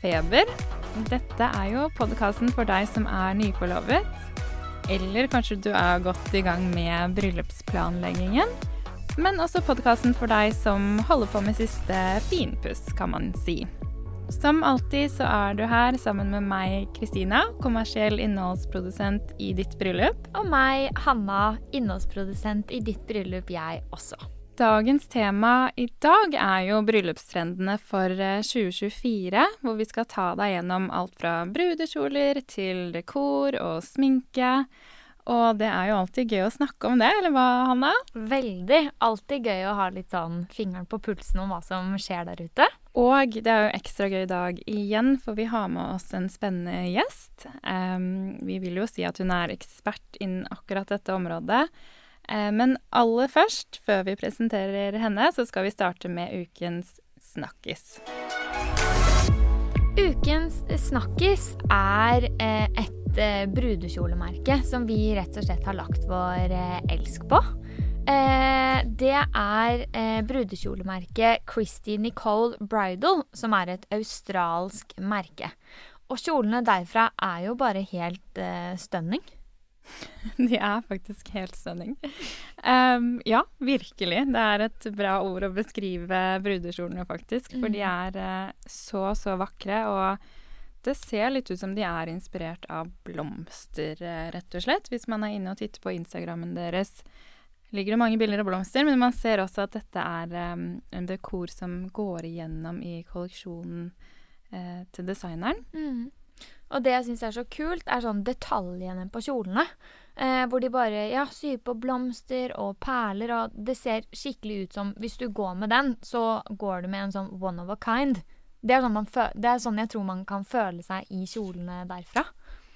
Bryllupsfeber. Dette er jo podkasten for deg som er nyforlovet. Eller kanskje du er godt i gang med bryllupsplanleggingen. Men også podkasten for deg som holder på med siste finpuss, kan man si. Som alltid så er du her sammen med meg, Kristina, kommersiell innholdsprodusent i ditt bryllup. Og meg, Hanna, innholdsprodusent i ditt bryllup, jeg også. Dagens tema i dag er jo bryllupstrendene for 2024, hvor vi skal ta deg gjennom alt fra brudekjoler til dekor og sminke. Og det er jo alltid gøy å snakke om det, eller hva, Hanna? Veldig. Alltid gøy å ha litt sånn fingeren på pulsen om hva som skjer der ute. Og det er jo ekstra gøy i dag igjen, for vi har med oss en spennende gjest. Um, vi vil jo si at hun er ekspert innen akkurat dette området. Eh, men aller først, før vi presenterer henne, så skal vi starte med ukens snakkis. Ukens snakkis er eh, et eh, brudekjolemerke som vi rett og slett har lagt vår elsk på. Det er brudekjolemerket Christy Nicole Bridal, som er et australsk merke. Og kjolene derfra er jo bare helt stunning. De er faktisk helt stunning. Um, ja, virkelig. Det er et bra ord å beskrive brudekjolene, faktisk. For de mm. er uh, så, så vakre. Og det ser litt ut som de er inspirert av blomster, uh, rett og slett. Hvis man er inne og titter på Instagrammen deres, ligger det mange bilder av blomster. Men man ser også at dette er um, en dekor som går igjennom i kolleksjonen uh, til designeren. Mm. Og det jeg syns er så kult, er sånn detaljene på kjolene. Eh, hvor de bare ja, syr på blomster og perler, og det ser skikkelig ut som Hvis du går med den, så går du med en sånn one of a kind. Det er, sånn det er sånn jeg tror man kan føle seg i kjolene derfra.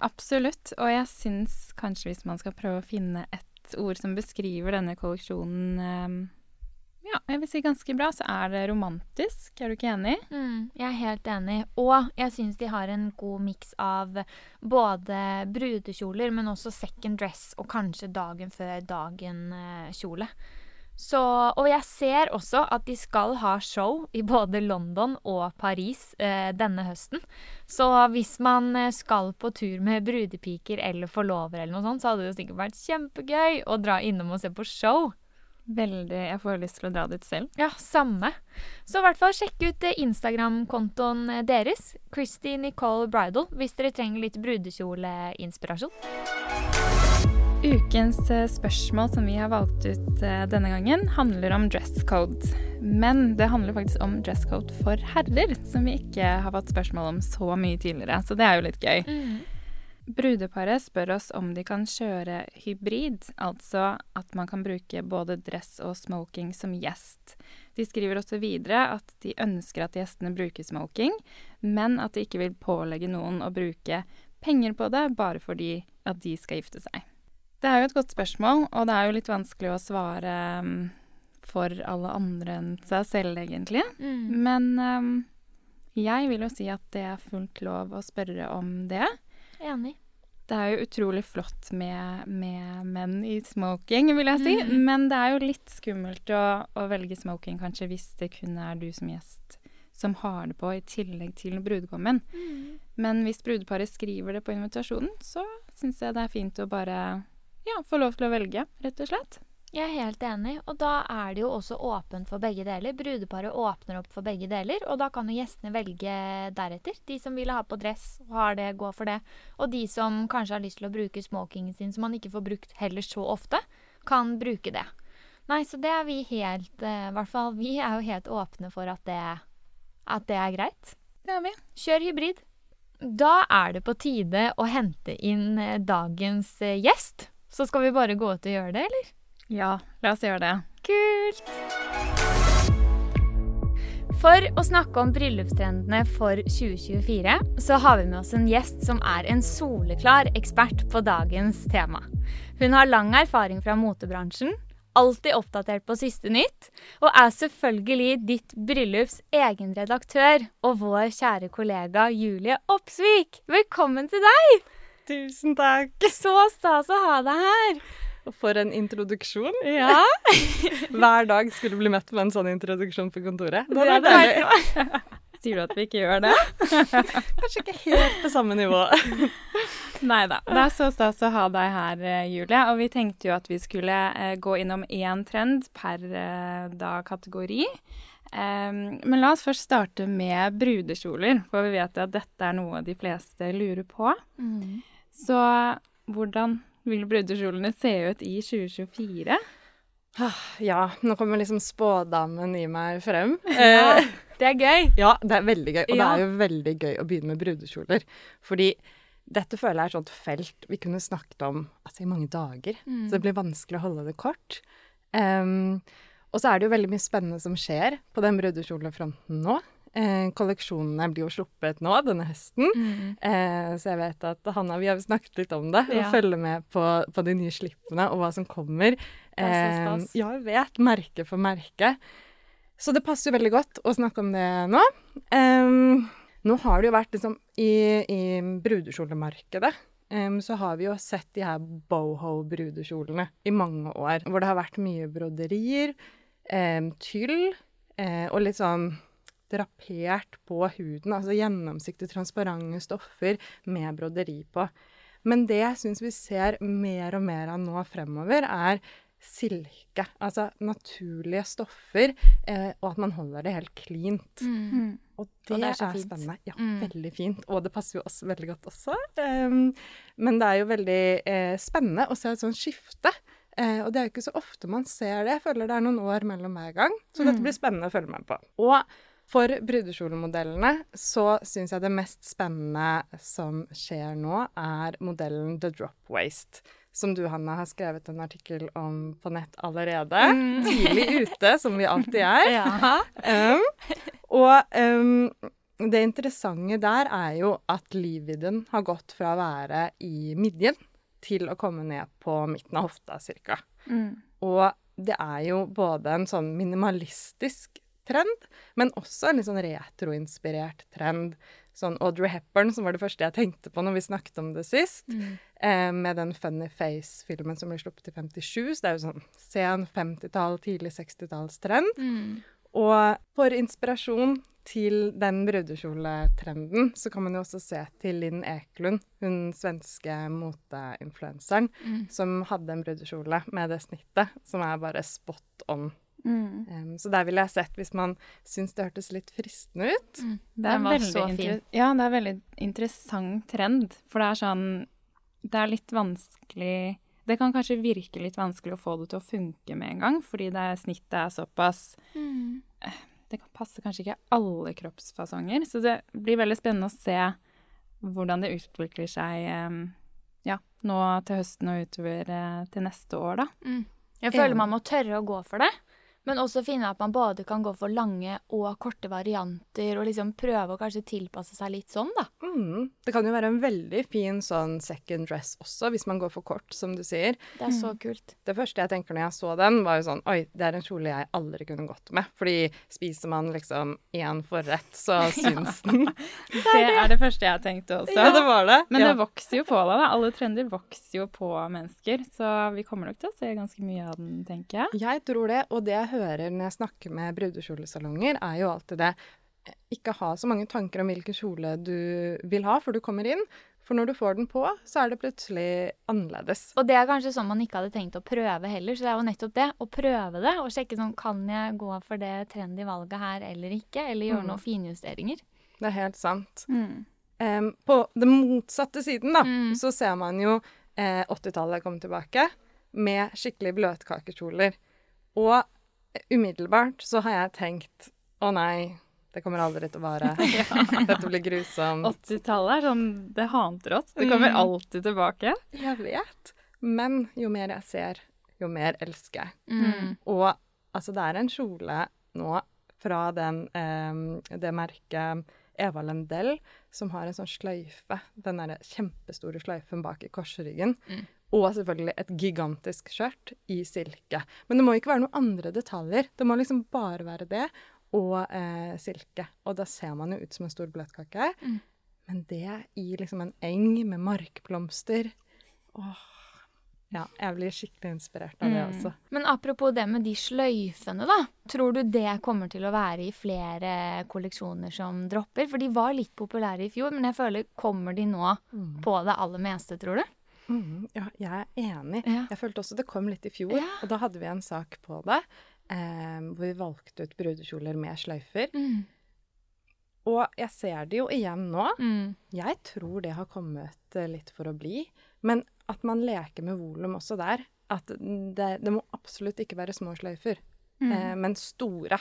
Absolutt. Og jeg syns kanskje hvis man skal prøve å finne et ord som beskriver denne kolleksjonen eh, ja, jeg vil si ganske bra. Så er det romantisk. Er du ikke enig? Mm, jeg er helt enig. Og jeg syns de har en god miks av både brudekjoler, men også second dress og kanskje dagen før dagen-kjole. Så, og jeg ser også at de skal ha show i både London og Paris eh, denne høsten. Så hvis man eh, skal på tur med brudepiker eller forlover eller noe sånt, så hadde det sikkert vært kjempegøy å dra innom og se på show. Veldig. Jeg får lyst til å dra dit selv. Ja, samme. Så i hvert fall sjekk ut eh, Instagram-kontoen eh, deres, Christy Nicole Bridal, hvis dere trenger litt brudekjoleinspirasjon. Ukens eh, spørsmål som vi har valgt ut denne gangen, handler om dress code. Men det handler faktisk om dress code for herrer, som vi ikke har fått spørsmål om så mye tidligere. Så det er jo litt gøy. Mm. Brudeparet spør oss om de kan kjøre hybrid, altså at man kan bruke både dress og smoking som gjest. De skriver også videre at de ønsker at gjestene bruker smoking, men at de ikke vil pålegge noen å bruke penger på det bare fordi at de skal gifte seg. Det er jo et godt spørsmål, og det er jo litt vanskelig å svare um, for alle andre enn seg selv, egentlig. Mm. Men um, jeg vil jo si at det er fullt lov å spørre om det. Enig. Det er jo utrolig flott med, med menn i smoking, vil jeg si. Mm. Men det er jo litt skummelt å, å, velge smoking, kanskje, hvis det kun er du som gjest som har det på, i tillegg til brudgommen. Mm. Men hvis brudeparet skriver det på invitasjonen, så syns jeg det er fint å bare ja, få lov til å velge, rett og slett. Jeg er helt enig, og da er det jo også åpent for begge deler. Brudeparet åpner opp for begge deler, og da kan jo gjestene velge deretter. De som vil ha på dress, har det, gå for det. Og de som kanskje har lyst til å bruke smokingen sin, som man ikke får brukt heller så ofte, kan bruke det. Nei, så det er vi helt eh, I hvert fall vi er jo helt åpne for at det, at det er greit. Det er vi. Kjør hybrid. Da er det på tide å hente inn eh, dagens eh, gjest. Så skal vi bare gå ut og gjøre det, eller? Ja, la oss gjøre det. Kult! For å snakke om bryllupstrendene for 2024, så har vi med oss en gjest som er en soleklar ekspert på dagens tema. Hun har lang erfaring fra motebransjen, alltid oppdatert på siste nytt, og er selvfølgelig ditt bryllups egen redaktør og vår kjære kollega Julie Opsvik. Velkommen til deg! Tusen takk. Så stas å ha deg her. For en introduksjon. Ja. Hver dag skulle bli møtt med en sånn introduksjon på kontoret. Det er det deilig. Sier du at vi ikke gjør det? Kanskje ikke helt på samme nivå. Nei da. Det er så stas å ha deg her, eh, Julie. Og vi tenkte jo at vi skulle eh, gå innom én trend per eh, da kategori. Men la oss først starte med brudekjoler, for vi vet jo at dette er noe de fleste lurer på. Så hvordan vil brudekjolene se ut i 2024? Ja, nå kommer liksom spådamen i meg frem. Ja, det er gøy. ja, det er veldig gøy. Og det er jo veldig gøy å begynne med brudekjoler. Fordi dette føler jeg er et sånt felt vi kunne snakket om altså, i mange dager. Så det blir vanskelig å holde det kort. Um, og så er det jo veldig mye spennende som skjer på den brudekjolefronten nå. Eh, kolleksjonene blir jo sluppet nå denne høsten. Eh, så jeg vet at Hanna, vi har snakket litt om det. Ja. Og følger med på, på de nye slippene og hva som kommer. er. Eh, ja, jeg vet. Merke for merke. Så det passer jo veldig godt å snakke om det nå. Um, nå har det jo vært liksom I, i brudekjolemarkedet um, så har vi jo sett de her boho-brudekjolene i mange år. Hvor det har vært mye broderier, um, tyll eh, og litt sånn drapert på huden. Altså gjennomsiktige, transparente stoffer med broderi på. Men det jeg syns vi ser mer og mer av nå fremover, er silke. Altså naturlige stoffer, eh, og at man holder det helt cleant. Og det, Og det er er, spennende. Ja, Mm. veldig fint. Og det passer jo oss veldig godt også. Um, men det er jo veldig eh, spennende å se et sånt skifte. Eh, og det er jo ikke så ofte man ser det. Jeg føler det er noen år mellom hver gang. Så dette blir spennende å følge med på. Og for brudekjolemodellene så syns jeg det mest spennende som skjer nå, er modellen The Drop Waste. Som du, Hanna, har skrevet en artikkel om på nett allerede. Tidlig ute, som vi alltid er. Ja. Um, og um, det interessante der er jo at livvidden har gått fra å være i midjen til å komme ned på midten av hofta cirka. Og det er jo både en sånn minimalistisk trend, men også en litt sånn retroinspirert trend. Sånn Audrey Hepburn, som var det første jeg tenkte på når vi snakket om det sist, eh, med den Funny Face-filmen som ble sluppet i 57. Så det er jo sånn sen 50-tall, tidlig 60-tallstrend. Og for inspirasjon til den brudekjoletrenden, så kan man jo også se til Linn Eklund, hun svenske moteinfluenseren, som hadde en brudekjole med det snittet, som er bare spot on. Um, så der ville jeg sett, hvis man syns det hørtes litt fristende ut. Det er, Den var veldig så fin. ja, det er veldig interessant trend. For det er sånn Det er litt vanskelig Det kan kanskje virke litt vanskelig å få det til å funke med en gang, fordi det er, snittet er såpass mm. Det kan passe kanskje ikke alle kroppsfasonger. Så det blir veldig spennende å se hvordan det utvikler seg um, ja, nå til høsten og utover uh, til neste år, da. Jeg føler man må tørre å gå for det. Men også finne at man både kan gå for lange og korte varianter, og liksom prøve å kanskje tilpasse seg litt sånn, da. Mm. Det kan jo være en veldig fin sånn second dress også, hvis man går for kort, som du sier. Det er så kult. Det første jeg tenker når jeg så den, var jo sånn Oi, det er en kjole jeg aldri kunne gått med. Fordi spiser man liksom én forrett, så syns den. Det er det første jeg tenkte også. Ja, det var det. Men ja. det vokser jo på deg, da. Alle trender vokser jo på mennesker. Så vi kommer nok til å se ganske mye av den, tenker jeg. Jeg tror det, og det jeg hører når jeg snakker med brudekjolesalonger, er jo alltid det ikke ha så mange tanker om hvilken kjole du vil ha før du kommer inn. For når du får den på, så er det plutselig annerledes. Og det er kanskje sånn man ikke hadde tenkt å prøve heller, så det er jo nettopp det. Å prøve det, og sjekke sånn Kan jeg gå for det trendy valget her eller ikke? Eller gjøre Mm. noen finjusteringer? Det er helt sant. Mm. Um, på den motsatte siden, da, Mm. så ser man jo eh, 80-tallet komme tilbake med skikkelig bløtkakekjoler. Og umiddelbart så har jeg tenkt å nei, det kommer aldri til å vare. Dette blir grusomt. 80-tallet er sånn Det hater oss. Det kommer Mm. alltid tilbake. Jeg vet. Men jo mer jeg ser, jo mer elsker jeg. Mm. Og altså, det er en kjole nå fra den, eh, det merket Eva Lendell, som har en sånn sløyfe, den derre kjempestore sløyfen bak i korsryggen. Mm. Og selvfølgelig et gigantisk skjørt i silke. Men det må ikke være noen andre detaljer. Det må liksom bare være det og eh, silke. Og da ser man jo ut som en stor bløtkake. Mm. Men det i liksom en eng med markblomster Åh. Ja, jeg blir skikkelig inspirert av det Mm. også. Men apropos det med de sløyfene, da. Tror du det kommer til å være i flere kolleksjoner som dropper? For de var litt populære i fjor, men jeg føler kommer de nå Mm. på det aller meste, tror du? Mm, ja, jeg er enig. Ja. Jeg følte også det kom litt i fjor, Ja. og da hadde vi en sak på det. Eh, hvor vi valgte ut brudekjoler med sløyfer. Mm. Og jeg ser det jo igjen nå. Mm. Jeg tror det har kommet eh, litt for å bli. Men at man leker med volum også der. At det, det må absolutt ikke være små sløyfer, Mm. eh, men store.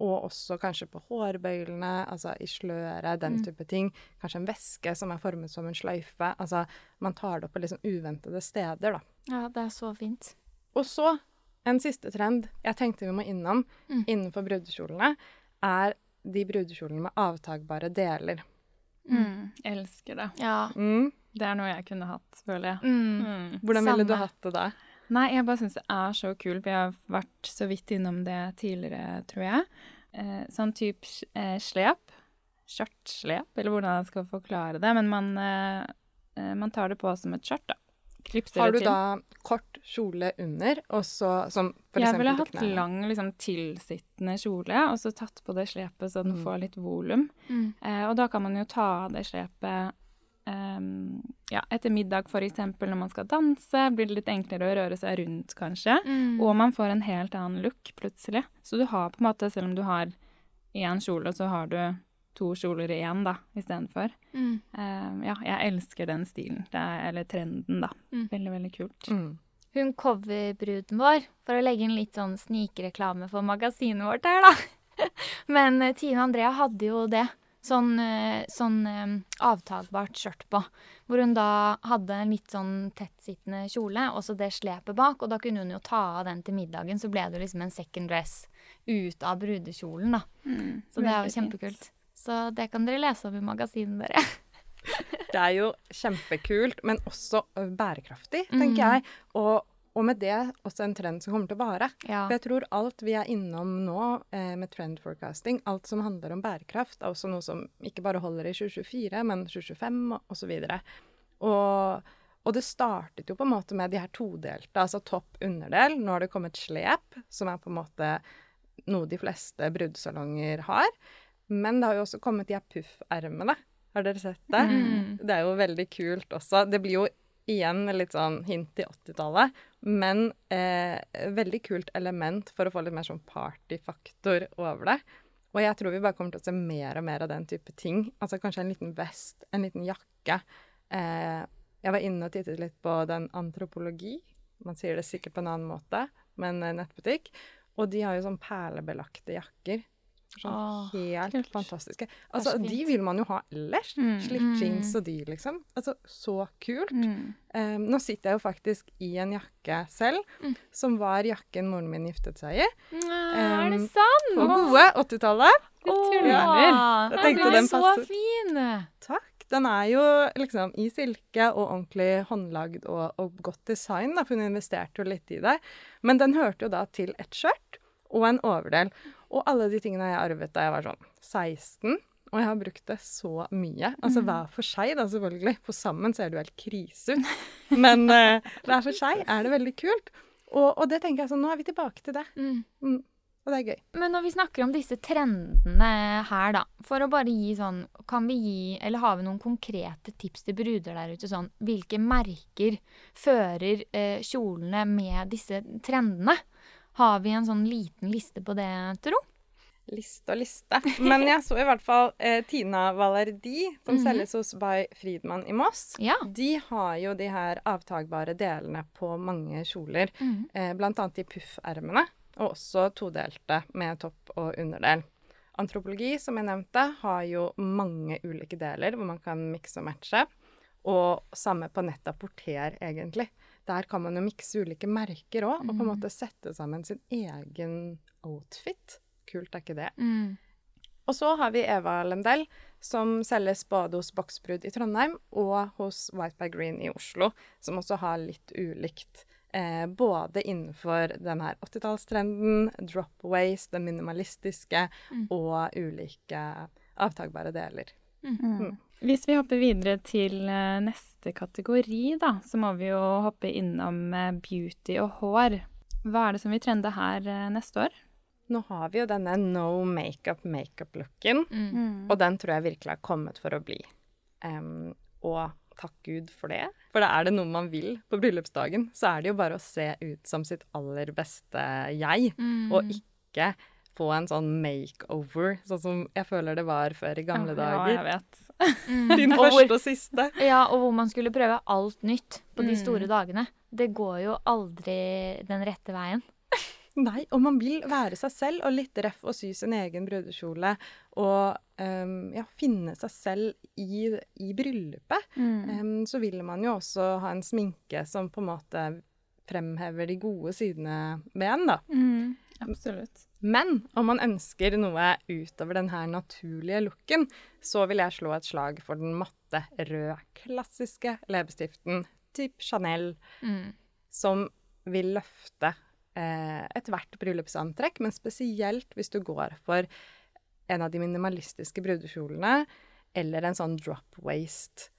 Og også kanskje på hårbøylene, altså i sløret, den Mm. type ting. Kanskje en veske som er formet som en sløyfe. Altså, man tar det opp på liksom uventede steder, da. Ja, det er så fint. Og så en siste trend jeg tenkte vi må innom Mm. innenfor brudekjolene, er de brudekjolene med avtagbare deler. Mm. Elsker det. Ja. Mm. Det er noe jeg kunne hatt, føler jeg. Mm. Mm. Hvordan ville du hatt det da? Nei, jeg bare syns det er så kult. Vi har vært så vidt innom det tidligere, tror jeg. Eh, sånn type eh, slep. Skjørtslep, eller hvordan jeg skal forklare det. Men man, eh, eh, man tar det på som et skjørt, da. Har du til. da kort kjole under, og så som for jeg ville hatt knærne? lang, liksom tilsittende kjole, og så tatt på det slepet så den Mm. får litt volum. Mm. Eh, og da kan man jo ta av det slepet um, ja, etter middag, eksempel når man skal danse. Blir det litt enklere å røre seg rundt, kanskje. Mm. Og man får en helt annen look plutselig. Så du har på en måte, selv om du har én kjole, så har du to kjoler i én, da, istedenfor. Mm. Uh, ja, jeg elsker den stilen. Det er, eller trenden, da. Mm. Veldig, veldig kult. Mm. Hun coverbruden vår, for å legge inn litt sånn snikreklame for magasinet vårt her, da. Men eh, Tine Andrea hadde jo det. Sånn, eh, sånn avtagbart skjørt på. Hvor hun da hadde en litt sånn tettsittende kjole, og så det slepet bak. Og da kunne hun jo ta av den til middagen, så ble det jo liksom en second dress ut av brudekjolen, da. Mm, Så det er jo kjempekult. Så det kan dere lese om i magasinet dere. Det er jo kjempekult, men også bærekraftig, Mm. tenker jeg. Og, og med det også en trend som kommer til å vare. Ja. For jeg tror alt vi er innom nå eh, med trend forecasting, alt som handler om bærekraft, er også noe som ikke bare holder i 2024, men 2025 og osv. Og, og det startet jo på en måte med de her todelte, altså topp-underdel. Nå har det kommet slep, som er på en måte noe de fleste bruddsalonger har. Men det har jo også kommet de puffermene. Har dere sett det? Mm. Det er jo veldig kult også. Det blir jo igjen litt sånn hint til 80-tallet, men eh, veldig kult element for å få litt mer sånn partyfaktor over det. Og jeg tror vi bare kommer til å se mer og mer av den type ting. Altså kanskje en liten vest, en liten jakke. Eh, jeg var inne og tittet litt på den antropologi. Man sier det sikkert på en annen måte, men eh, nettbutikk. Og de har jo sånn perlebelagte jakker. Sånn Åh, helt kult. fantastiske. Altså, de vil man jo ha ellers. Mm. Slitt-jeans og de, liksom. Altså, så kult. Mm. Um, nå sitter jeg jo faktisk i en jakke selv, Mm. som var jakken moren min giftet seg i. er det Um, sant? På gode 80-tallet. Du Åh, tuller. Jeg tenkte den den så fin! Takk. Den er jo liksom i silke og ordentlig håndlagd og, og godt design, da, for hun investerte jo litt i det. Men den hørte jo da til et skjørt og en overdel. Og alle de tingene jeg arvet da jeg var sånn 16. Og jeg har brukt det så mye. Altså hver for seg, da, selvfølgelig. For sammen ser det jo helt krise ut. Men uh, hver for seg er det veldig kult. Og, og det tenker jeg sånn, nå er vi tilbake til det. Mm. Mm. Og det er gøy. Men når vi snakker om disse trendene her, da, for å bare gi sånn Kan vi gi, eller har vi noen konkrete tips til bruder der ute? Sånn hvilke merker fører eh, kjolene med disse trendene? Har vi en sånn liten liste på det, tro? Liste og liste. Men jeg så i hvert fall eh, Tina Valerdi, som Mhm. selges hos By Friedman i Moss. Ja. De har jo de her avtagbare delene på mange kjoler, Mm. eh, blant annet i puffermene, og også todelte med topp og underdel. Antropologi, som jeg nevnte, har jo mange ulike deler hvor man kan mikse og matche. Og samme på nett av Porter, egentlig. Der kan man jo mikse ulike merker òg, og på en Mm. måte sette sammen sin egen outfit. kult er ikke det? Mm. Og så har vi Eva Lendell, som selges både hos Boksbrud i Trondheim og hos White by Green i Oslo, som også har litt ulikt. Eh, både innenfor den her 80-tallstrenden, drop waste, det minimalistiske og ulike avtagbare deler. Mm. Hvis vi hopper videre til eh, neste kategori, da, så må vi jo hoppe innom eh, beauty og hår. Hva er det som vil trende her eh, neste år? Nå har vi jo denne no makeup makeup-looken, Mm. og den tror jeg virkelig har kommet for å bli. Um, og takk Gud for det. For da er det noe man vil på bryllupsdagen, så er det jo bare å se ut som sitt aller beste jeg, Mm. og ikke få en sånn makeover, sånn som jeg føler det var før i gamle Ja, dager. jeg vet. Mm. Din Og hvor- første og siste. Ja, og hvor man skulle prøve alt nytt på de Mm. store dagene. Det går jo aldri den rette veien. Nei, og man vil være seg selv og litt røff og sy sin egen brudekjole. Og um, ja, finne seg selv i, i bryllupet. Mm. Um, så vil man jo også ha en sminke som på en måte fremhever de gode sidene ved en, da. Mm. Absolutt. Men om man ønsker noe utover denne naturlige looken, så vil jeg slå et slag for den matte, røde, klassiske leppestiften type Chanel, Mm. som vil løfte eh, ethvert bryllupsantrekk, men spesielt hvis du går for en av de minimalistiske brudekjolene, eller en sånn drop waist.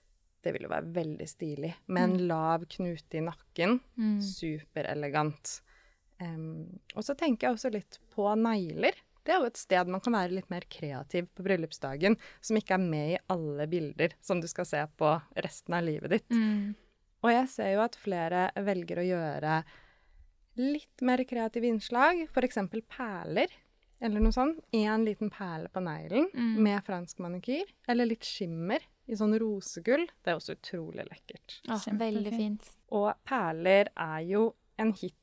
Det vil jo være veldig stilig. Med en lav knute i nakken. Mm. Superelegant. Em, og så tenker jeg også litt på negler. Det er jo et sted man kan være litt mer kreativ på bryllupsdagen, som ikke er med i alle bilder som du skal se på resten av livet ditt. Mm. Og jeg ser jo at flere velger å gjøre litt mer kreative innslag, f.eks. perler, eller noe sånt. Én liten perle på neglen Mm. med fransk manikyr, eller litt skimmer i sånn rosegull. Det er også utrolig lekkert. Åh, veldig fint. Og perler er jo en hit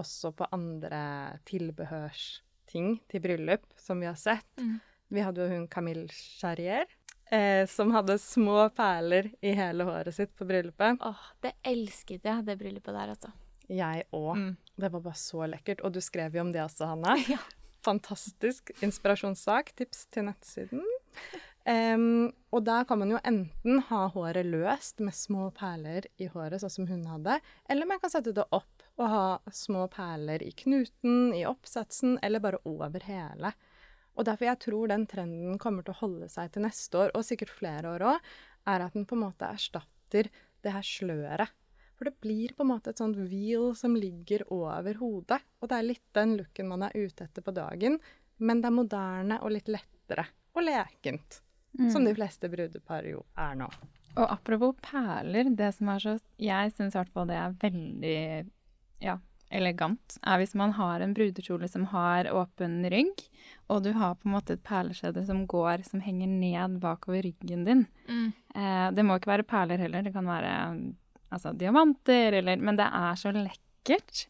også på andre tilbehørsting til bryllup, som vi har sett. Mm. Vi hadde jo hun Camille Charrier, eh, som hadde små perler i hele håret sitt på bryllupet. Åh, det elsket jeg, det bryllupet der, altså. Jeg òg. Mm. Det var bare så lekkert. Og du skrev jo om det også, Hanna. Ja. Fantastisk inspirasjonssak. Tips til nettsiden. Um, og der kan man jo enten ha håret løst med små perler i håret, sånn som hun hadde, eller man kan sette det opp og ha små perler i knuten, i oppsatsen eller bare over hele. Og derfor jeg tror den trenden kommer til å holde seg til neste år, og sikkert flere år òg, er at den på en måte erstatter det her sløret. For det blir på en måte et sånt wheel som ligger over hodet. Og det er litt den looken man er ute etter på dagen, men det er moderne og litt lettere. Og lekent. Som de fleste brudepar jo er nå. Og apropos perler, det som er så Jeg syns i hvert fall det er veldig ja, elegant, er hvis man har en brudekjole som har åpen rygg, og du har på en måte et perleskjede som går, som henger ned bakover ryggen din. Mm. Eh, det må ikke være perler heller, det kan være altså, diamanter, eller Men det er så lekkert.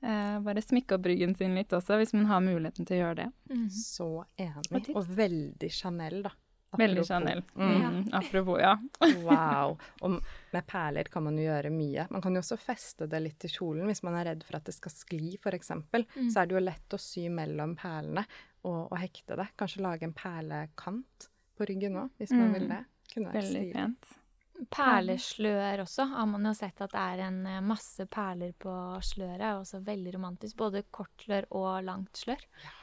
Eh, bare smykke opp ryggen sin litt også, hvis man har muligheten til å gjøre det. Mm. Så enig. Og veldig Chanel, da. Veldig. Chanel. Mm. Mm, apropos, ja. Wow. Og med perler kan man jo gjøre mye. Man kan jo også feste det litt til kjolen hvis man er redd for at det skal skli, f.eks. Mm. Så er det jo lett å sy mellom perlene og, og hekte det. Kanskje lage en perlekant på ryggen òg, hvis man Mm. vil det. Kunne vært Veldig pent. Perleslør også har man jo sett at det er en eh, masse perler på sløret. er Også veldig romantisk. Både kortslør og langt slør. Ja,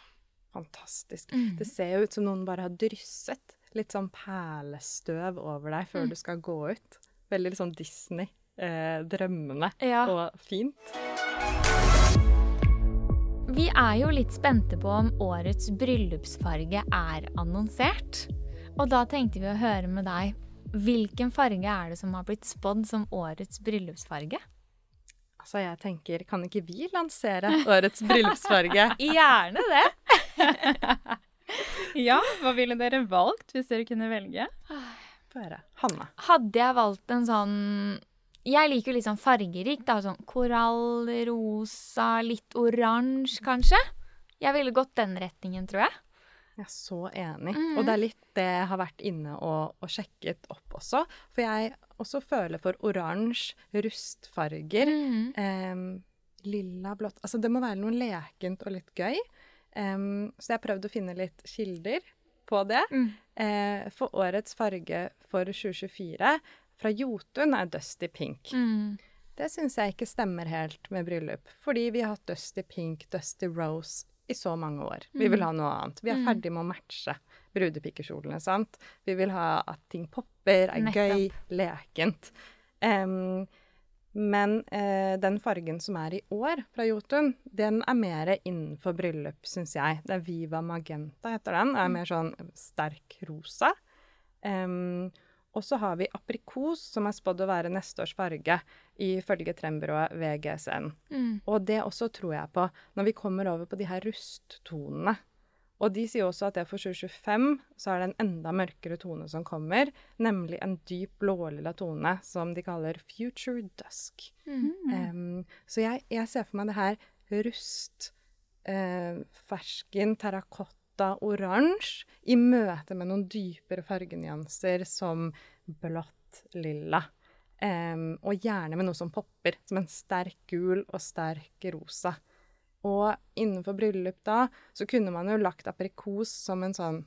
Fantastisk. Mm. Det ser jo ut som noen bare har drysset litt sånn perlestøv over deg før Mm. du skal gå ut. Veldig sånn Disney. Eh, drømmende Ja. og fint. Vi er jo litt spente på om årets bryllupsfarge er annonsert. Og da tenkte vi å høre med deg. Hvilken farge er det som har blitt spådd som årets bryllupsfarge? Altså, jeg tenker, kan ikke vi lansere årets bryllupsfarge? Gjerne det! Ja, hva ville dere valgt hvis dere kunne velge? Få høre. Hanna. Hadde jeg valgt en sånn Jeg liker jo litt sånn fargerik. da, Sånn korall, rosa, litt oransje, kanskje. Jeg ville gått den retningen, tror jeg. Jeg er så enig. Mm. Og det er litt det jeg har vært inne og, og sjekket opp også. For jeg også føler for oransje, rustfarger, mm. eh, lilla, blått Altså det må være noe lekent og litt gøy. Um, så jeg har prøvd å finne litt kilder på det. Mm. Eh, for årets farge for 2024 fra Jotun er Dusty Pink. Mm. Det syns jeg ikke stemmer helt med bryllup, fordi vi har hatt Dusty Pink, Dusty Rose i så mange år. Vi vil ha noe annet. Vi er Mm. ferdig med å matche brudepikekjolene, sant. Vi vil ha at ting popper, er gøy, lekent. Em, men eh, den fargen som er i år fra Jotun, den er mer innenfor bryllup, syns jeg. Det er Viva Magenta, heter den. Er mer sånn sterk rosa. Um, og så har vi aprikos, som er spådd å være neste års farge, ifølge trendbyrået VGSN. Mm. Og det også tror jeg på når vi kommer over på de her rusttonene. Og de sier også at det for 2025 så er det en enda mørkere tone som kommer, nemlig en dyp blålilla tone som de kaller future dusk. Mm. Em, så jeg, jeg ser for meg det her rust, eh, fersken, terrakotta, oransje i møte med noen dypere fargenyanser som blått, lilla. Um, og gjerne med noe som popper, som en sterk gul og sterk rosa. Og innenfor bryllup da, så kunne man jo lagt aprikos som en sånn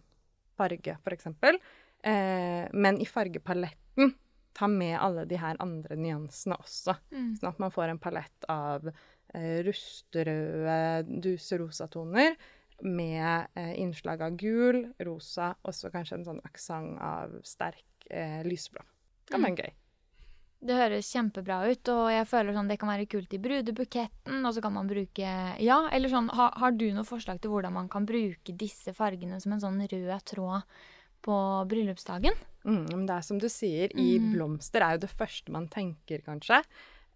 farge, eksempel. Eh, men i fargepaletten ta med alle de her andre nyansene også. Mm. Sånn at man får en palett av eh, rusterøde, duserosa toner med eh, innslag av gul, rosa, og så kanskje en sånn aksent av sterk eh, lysblå. Det kan være gøy. Det høres kjempebra ut, og jeg føler sånn det kan være kult i brudebuketten, og så kan man bruke Ja, eller sånn ha, Har du noe forslag til hvordan man kan bruke disse fargene som en sånn rød tråd på bryllupsdagen? Mm, men det er som du sier, i Mm. blomster er jo det første man tenker, kanskje.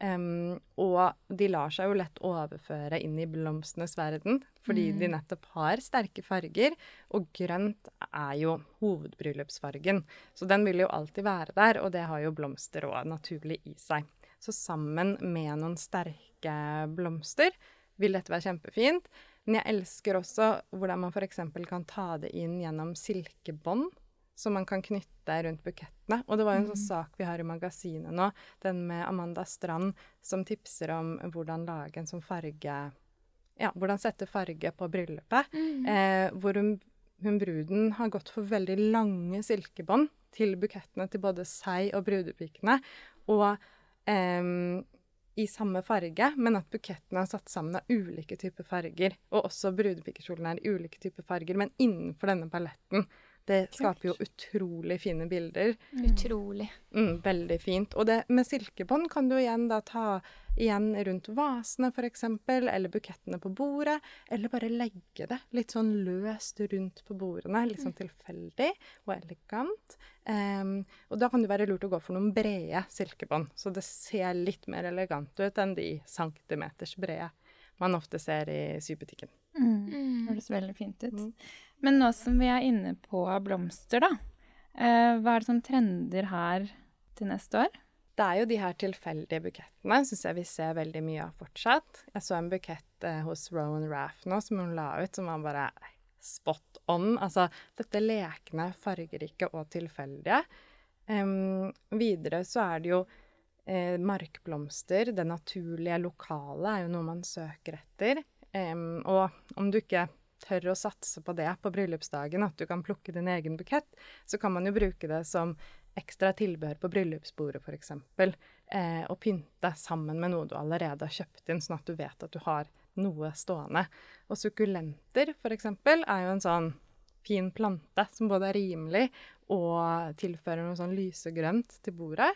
Em, og de lar seg jo lett overføre inn i blomstenes verden, fordi de nettopp har sterke farger. Og grønt er jo hovedbryllupsfargen, så den vil jo alltid være der, og det har jo blomster òg naturlig i seg. Så sammen med noen sterke blomster vil dette være kjempefint. Men jeg elsker også hvordan man f.eks. kan ta det inn gjennom silkebånd som man kan knytte rundt bukettene. Og det var jo en sånn sak vi har i magasinet nå, den med Amanda Strand, som tipser om hvordan lage en sånn farge Ja, hvordan sette farge på bryllupet. Eh, hvor hun, hun bruden har gått for veldig lange silkebånd til bukettene til både seg og brudepikene. Og eh, i samme farge, men at bukettene er satt sammen av ulike typer farger. Og også brudepikekjolene er i ulike typer farger, men innenfor denne paletten. Det skaper jo utrolig fine bilder. Utrolig. Mm, veldig fint. Og det, med silkebånd kan du igjen da ta igjen rundt vasene f.eks., eller bukettene på bordet, eller bare legge det litt sånn løst rundt på bordene. Litt sånn tilfeldig og elegant. Um, og da kan det være lurt å gå for noen brede silkebånd, så det ser litt mer elegant ut enn de centimeters brede man ofte ser i sybutikken. Mm. Høres veldig fint ut. Mm. Men nå som vi er inne på blomster, da. Eh, hva er det som trender her til neste år? Det er jo de her tilfeldige bukettene syns jeg vi ser veldig mye av fortsatt. Jeg så en bukett eh, hos Rowan Raff nå som hun la ut, som var bare spot on. Altså dette lekne, fargerike og tilfeldige. Um, videre så er det jo eh, markblomster. Det naturlige, lokale er jo noe man søker etter. Um, og om du ikke tør å satse på det på bryllupsdagen, at du kan plukke din egen bukett, så kan man jo bruke det som ekstra tilbehør på bryllupsbordet f.eks. Eh, og pynte sammen med noe du allerede har kjøpt inn, sånn at du vet at du har noe stående. Og sukkulenter f.eks. er jo en sånn fin plante som både er rimelig og tilfører noe sånn lysegrønt til bordet.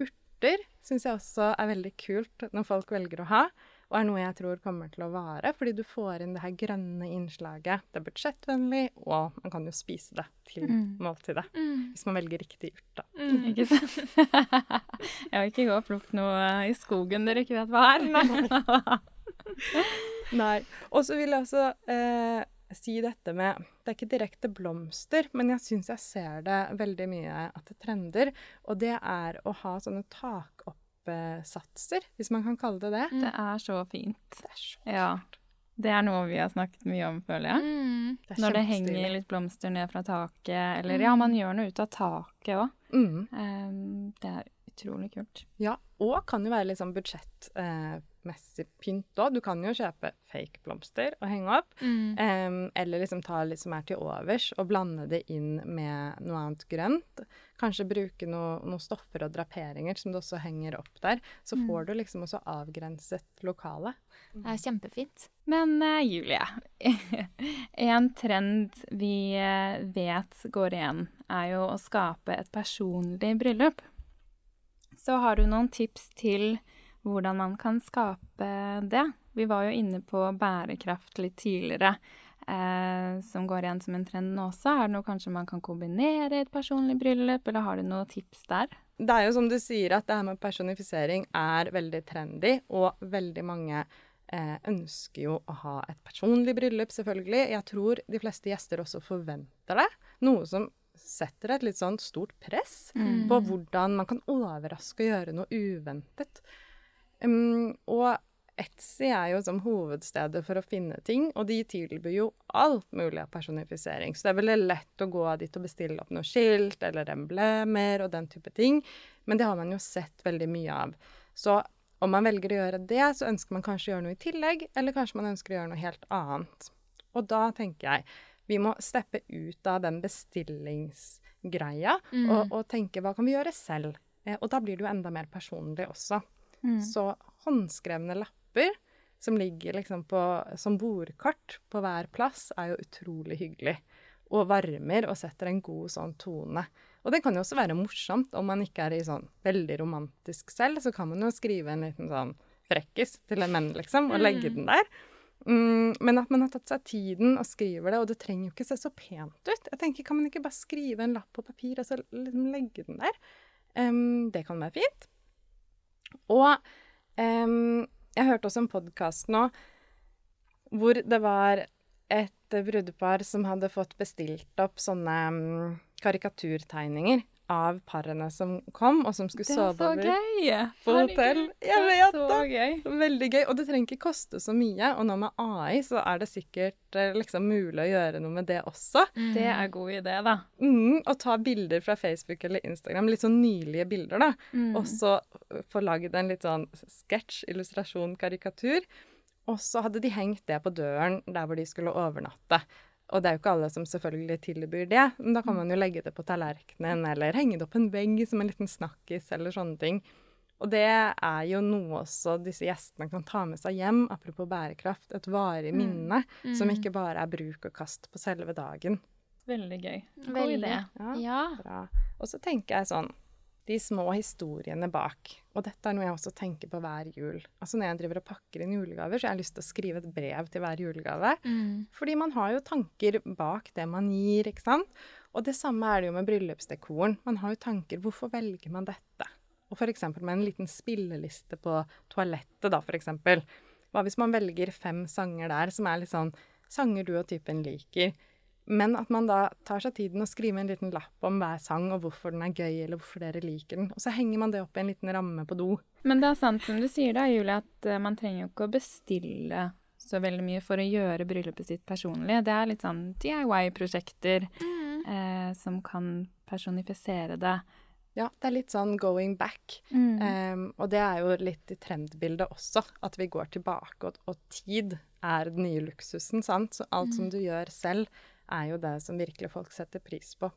Urter syns jeg også er veldig kult når folk velger å ha, og er noe jeg tror kommer til å vare, fordi du får inn det her grønne innslaget. Det er budsjettvennlig, og man kan jo spise det til måltidet. Hvis man velger riktig urt, da. Ikke sant? jeg vil ikke gå og plukke noe i skogen dere ikke vet hva er. Nei. Og så vil jeg også eh, si dette med Det er ikke direkte blomster, men jeg syns jeg ser det veldig mye at det trender. Og det er å ha sånne takoppsatser, hvis man kan kalle det det. Det er så fint. Det er så Ja. Det er noe vi har snakket mye om, føler jeg. Mm. det Når det henger litt blomster ned fra taket, eller ja, man gjør noe ut av taket òg. Mm. det er Utrolig kult. Ja, og kan jo være litt sånn budsjettmessig eh, pynt òg. Du kan jo kjøpe fake blomster og henge opp. Mm. Um, eller liksom ta litt som er til overs, og blande det inn med noe annet grønt. Kanskje bruke noe- noen stoffer og draperinger som du også henger opp der. Så Mm. får du liksom også avgrenset lokalet. Det er kjempefint. Men uh, Julie, en trend vi eh, vet går igjen, er jo å skape et personlig bryllup. Så har du noen tips til hvordan man kan skape det? Vi var jo inne på bærekraft litt tidligere, eh, som går igjen som en trend nå også. Er det noe kanskje man kan kombinere i et personlig bryllup, eller har du noen tips der? Det er jo som du sier at det her med personifisering er veldig trendy, og veldig mange eh, ønsker jo å ha et personlig bryllup, selvfølgelig. Jeg tror de fleste gjester også forventer det. Noe som setter et litt sånn stort press på hvordan man kan overraske og gjøre noe uventet. Um, og Etsy er jo som hovedstedet for å finne ting, og de tilbyr jo alt mulig av personifisering. Så det er veldig lett å gå dit og bestille opp noe skilt eller emblemer og den type ting. Men det har man jo sett veldig mye av. Så om man velger å gjøre det, så ønsker man kanskje å gjøre noe i tillegg, eller kanskje man ønsker å gjøre noe helt annet. Og da tenker jeg vi må steppe ut av den bestillingsgreia og, og tenke hva kan vi gjøre selv? Eh, og da blir det jo enda mer personlig også. Så håndskrevne lapper som ligger liksom på, som bordkart på hver plass, er jo utrolig hyggelig. Og varmer og setter en god sånn tone. Og det kan jo også være morsomt om man ikke er i sånn veldig romantisk selv, så kan man jo skrive en liten sånn frekkis til en menn, liksom, og legge den der. Mm, men at man har tatt seg tiden og skriver det, og det trenger jo ikke se så pent ut. Jeg tenker, Kan man ikke bare skrive en lapp på papir og så liksom legge den der? Um, det kan være fint. Og um, jeg hørte også en podkast nå hvor det var et brudepar som hadde fått bestilt opp sånne um, karikaturtegninger av parene som kom, og som skulle sove over gøy! på hotell. Jeg det er vet så det. gøy. Veldig gøy. Og det trenger ikke koste så mye. Og nå med AI så er det sikkert eh, liksom mulig å gjøre noe med det også. Det er god idé, da. Mm, og ta bilder fra Facebook eller Instagram, litt sånn nylige bilder, da. Mm. Og så øh, få lagd en litt sånn sketsj, illustrasjon, karikatur. Og så hadde de hengt det på døren der hvor de skulle overnatte. Og det er jo ikke alle som selvfølgelig tilbyr det, men da kan man jo legge det på tallerkenen eller henge det opp en vegg som en liten snakkis eller sånne ting. Og det er jo noe også disse gjestene kan ta med seg hjem, apropos bærekraft, et varig minne som ikke bare er bruk og kast på selve dagen. Veldig gøy. God idé. Ja. Ja. Bra. Og så tenker jeg sånn De små historiene bak. Og dette er noe jeg også tenker på hver jul. Altså Når jeg driver og pakker inn julegaver, så har jeg lyst til å skrive et brev til hver julegave. Mm. Fordi man har jo tanker bak det man gir, ikke sant. Og det samme er det jo med bryllupsdekoren. Man har jo tanker. Hvorfor velger man dette? Og f.eks. med en liten spilleliste på toalettet, da, f.eks. Hva hvis man velger fem sanger der som er litt sånn sanger du og typen liker? Men at man da tar seg tiden og skriver en liten lapp om hver sang, og hvorfor den er gøy, eller hvorfor dere liker den. Og så henger man det opp i en liten ramme på do. Men det er sant som du sier da, Julie, at eh, man trenger jo ikke å bestille så veldig mye for å gjøre bryllupet sitt personlig. Det er litt sånn DIY-prosjekter eh, som kan personifisere det. Ja, det er litt sånn going back. Um, og det er jo litt i trendbildet også, at vi går tilbake, og, og tid er den nye luksusen, sant. Så alt som du gjør selv, er jo det som virkelig folk setter pris på.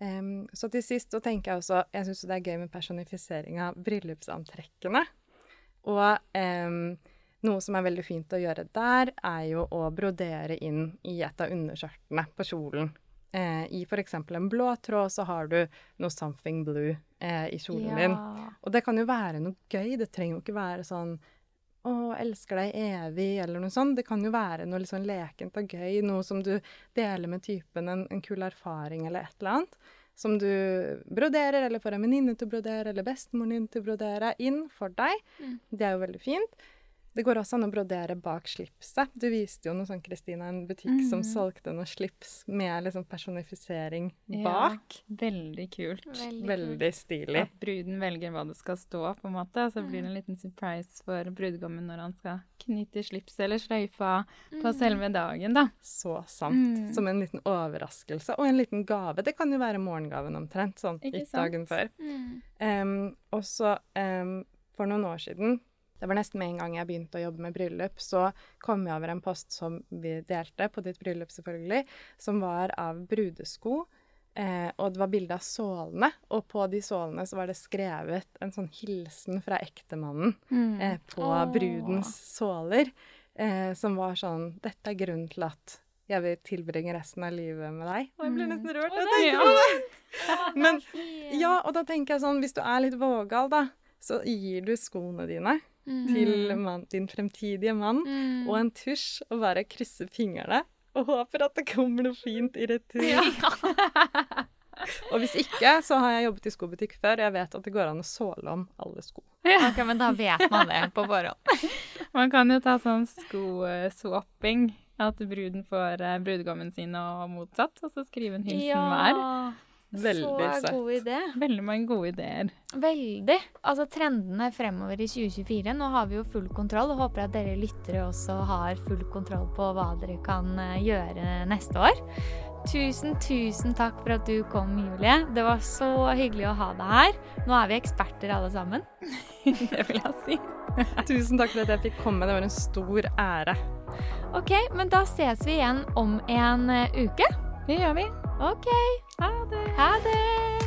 Um, så til sist så tenker jeg også Jeg syns det er gøy med personifisering av bryllupsantrekkene. Og um, noe som er veldig fint å gjøre der, er jo å brodere inn i et av underskjørtene på kjolen. Eh, I f.eks. en blå tråd så har du noe 'something blue' eh, i kjolen din. Og det kan jo være noe gøy. Det trenger jo ikke være sånn 'Å, elsker deg evig', eller noe sånt. Det kan jo være noe litt sånn lekent og gøy. Noe som du deler med typen, en, en kul erfaring eller et eller annet. Som du broderer, eller får en venninne til å brodere, eller bestemoren din til å brodere inn for deg. Det er jo veldig fint. Det går også an å brodere bak slipset. Du viste jo noe sånn, Kristina, en butikk som solgte noe slips med liksom personifisering bak. Ja, veldig kult. Veldig, Veldig stilig. At bruden velger hva det skal stå, på en måte. Så blir det en liten surprise for brudgommen når han skal knytte slipset eller sløyfa på selve dagen, da. Så sant. Som en liten overraskelse. Og en liten gave. Det kan jo være morgengaven omtrent, sånn Ikke litt sant? dagen før. Mm. Og og så um, for noen år siden det var nesten med en gang jeg begynte å jobbe med bryllup, så kom jeg over en post som vi delte, på ditt bryllup selvfølgelig, som var av brudesko. Eh, og det var bilde av sålene, og på de sålene så var det skrevet en sånn hilsen fra ektemannen mm. eh, på oh. brudens såler, eh, som var sånn Dette er grunnen til at jeg vil tilbringe resten av livet med deg. Og jeg blir nesten rørt. Jeg tenker på det. Men ja, og da tenker jeg sånn, hvis du er litt vågal, da, så gir du skoene dine mm. til man, din fremtidige mann mm. og en tusj, og bare krysser fingrene og håper at det kommer noe fint i retur. Ja. og hvis ikke, så har jeg jobbet i skobutikk før, og jeg vet at det går an å såle om alle sko. Ja. Ok, Men da vet man det på forhånd. man kan jo ta sånn skoswapping. At bruden får eh, brudgommen sin og motsatt, og så skrive en hilsen ja. hver. Veldig så søtt. god idé. Veldig mange gode ideer. Veldig. Altså trendene fremover i 2024. Nå har vi jo full kontroll, og håper at dere lyttere også har full kontroll på hva dere kan eh, gjøre neste år. Tusen, tusen takk for at du kom, Julie. Det var så hyggelig å ha deg her. Nå er vi eksperter alle sammen. det vil jeg si. tusen takk for at jeg fikk komme. Det var en stor ære. OK, men da ses vi igjen om en eh, uke. Det gjør vi. OK. Ha det. Ha det.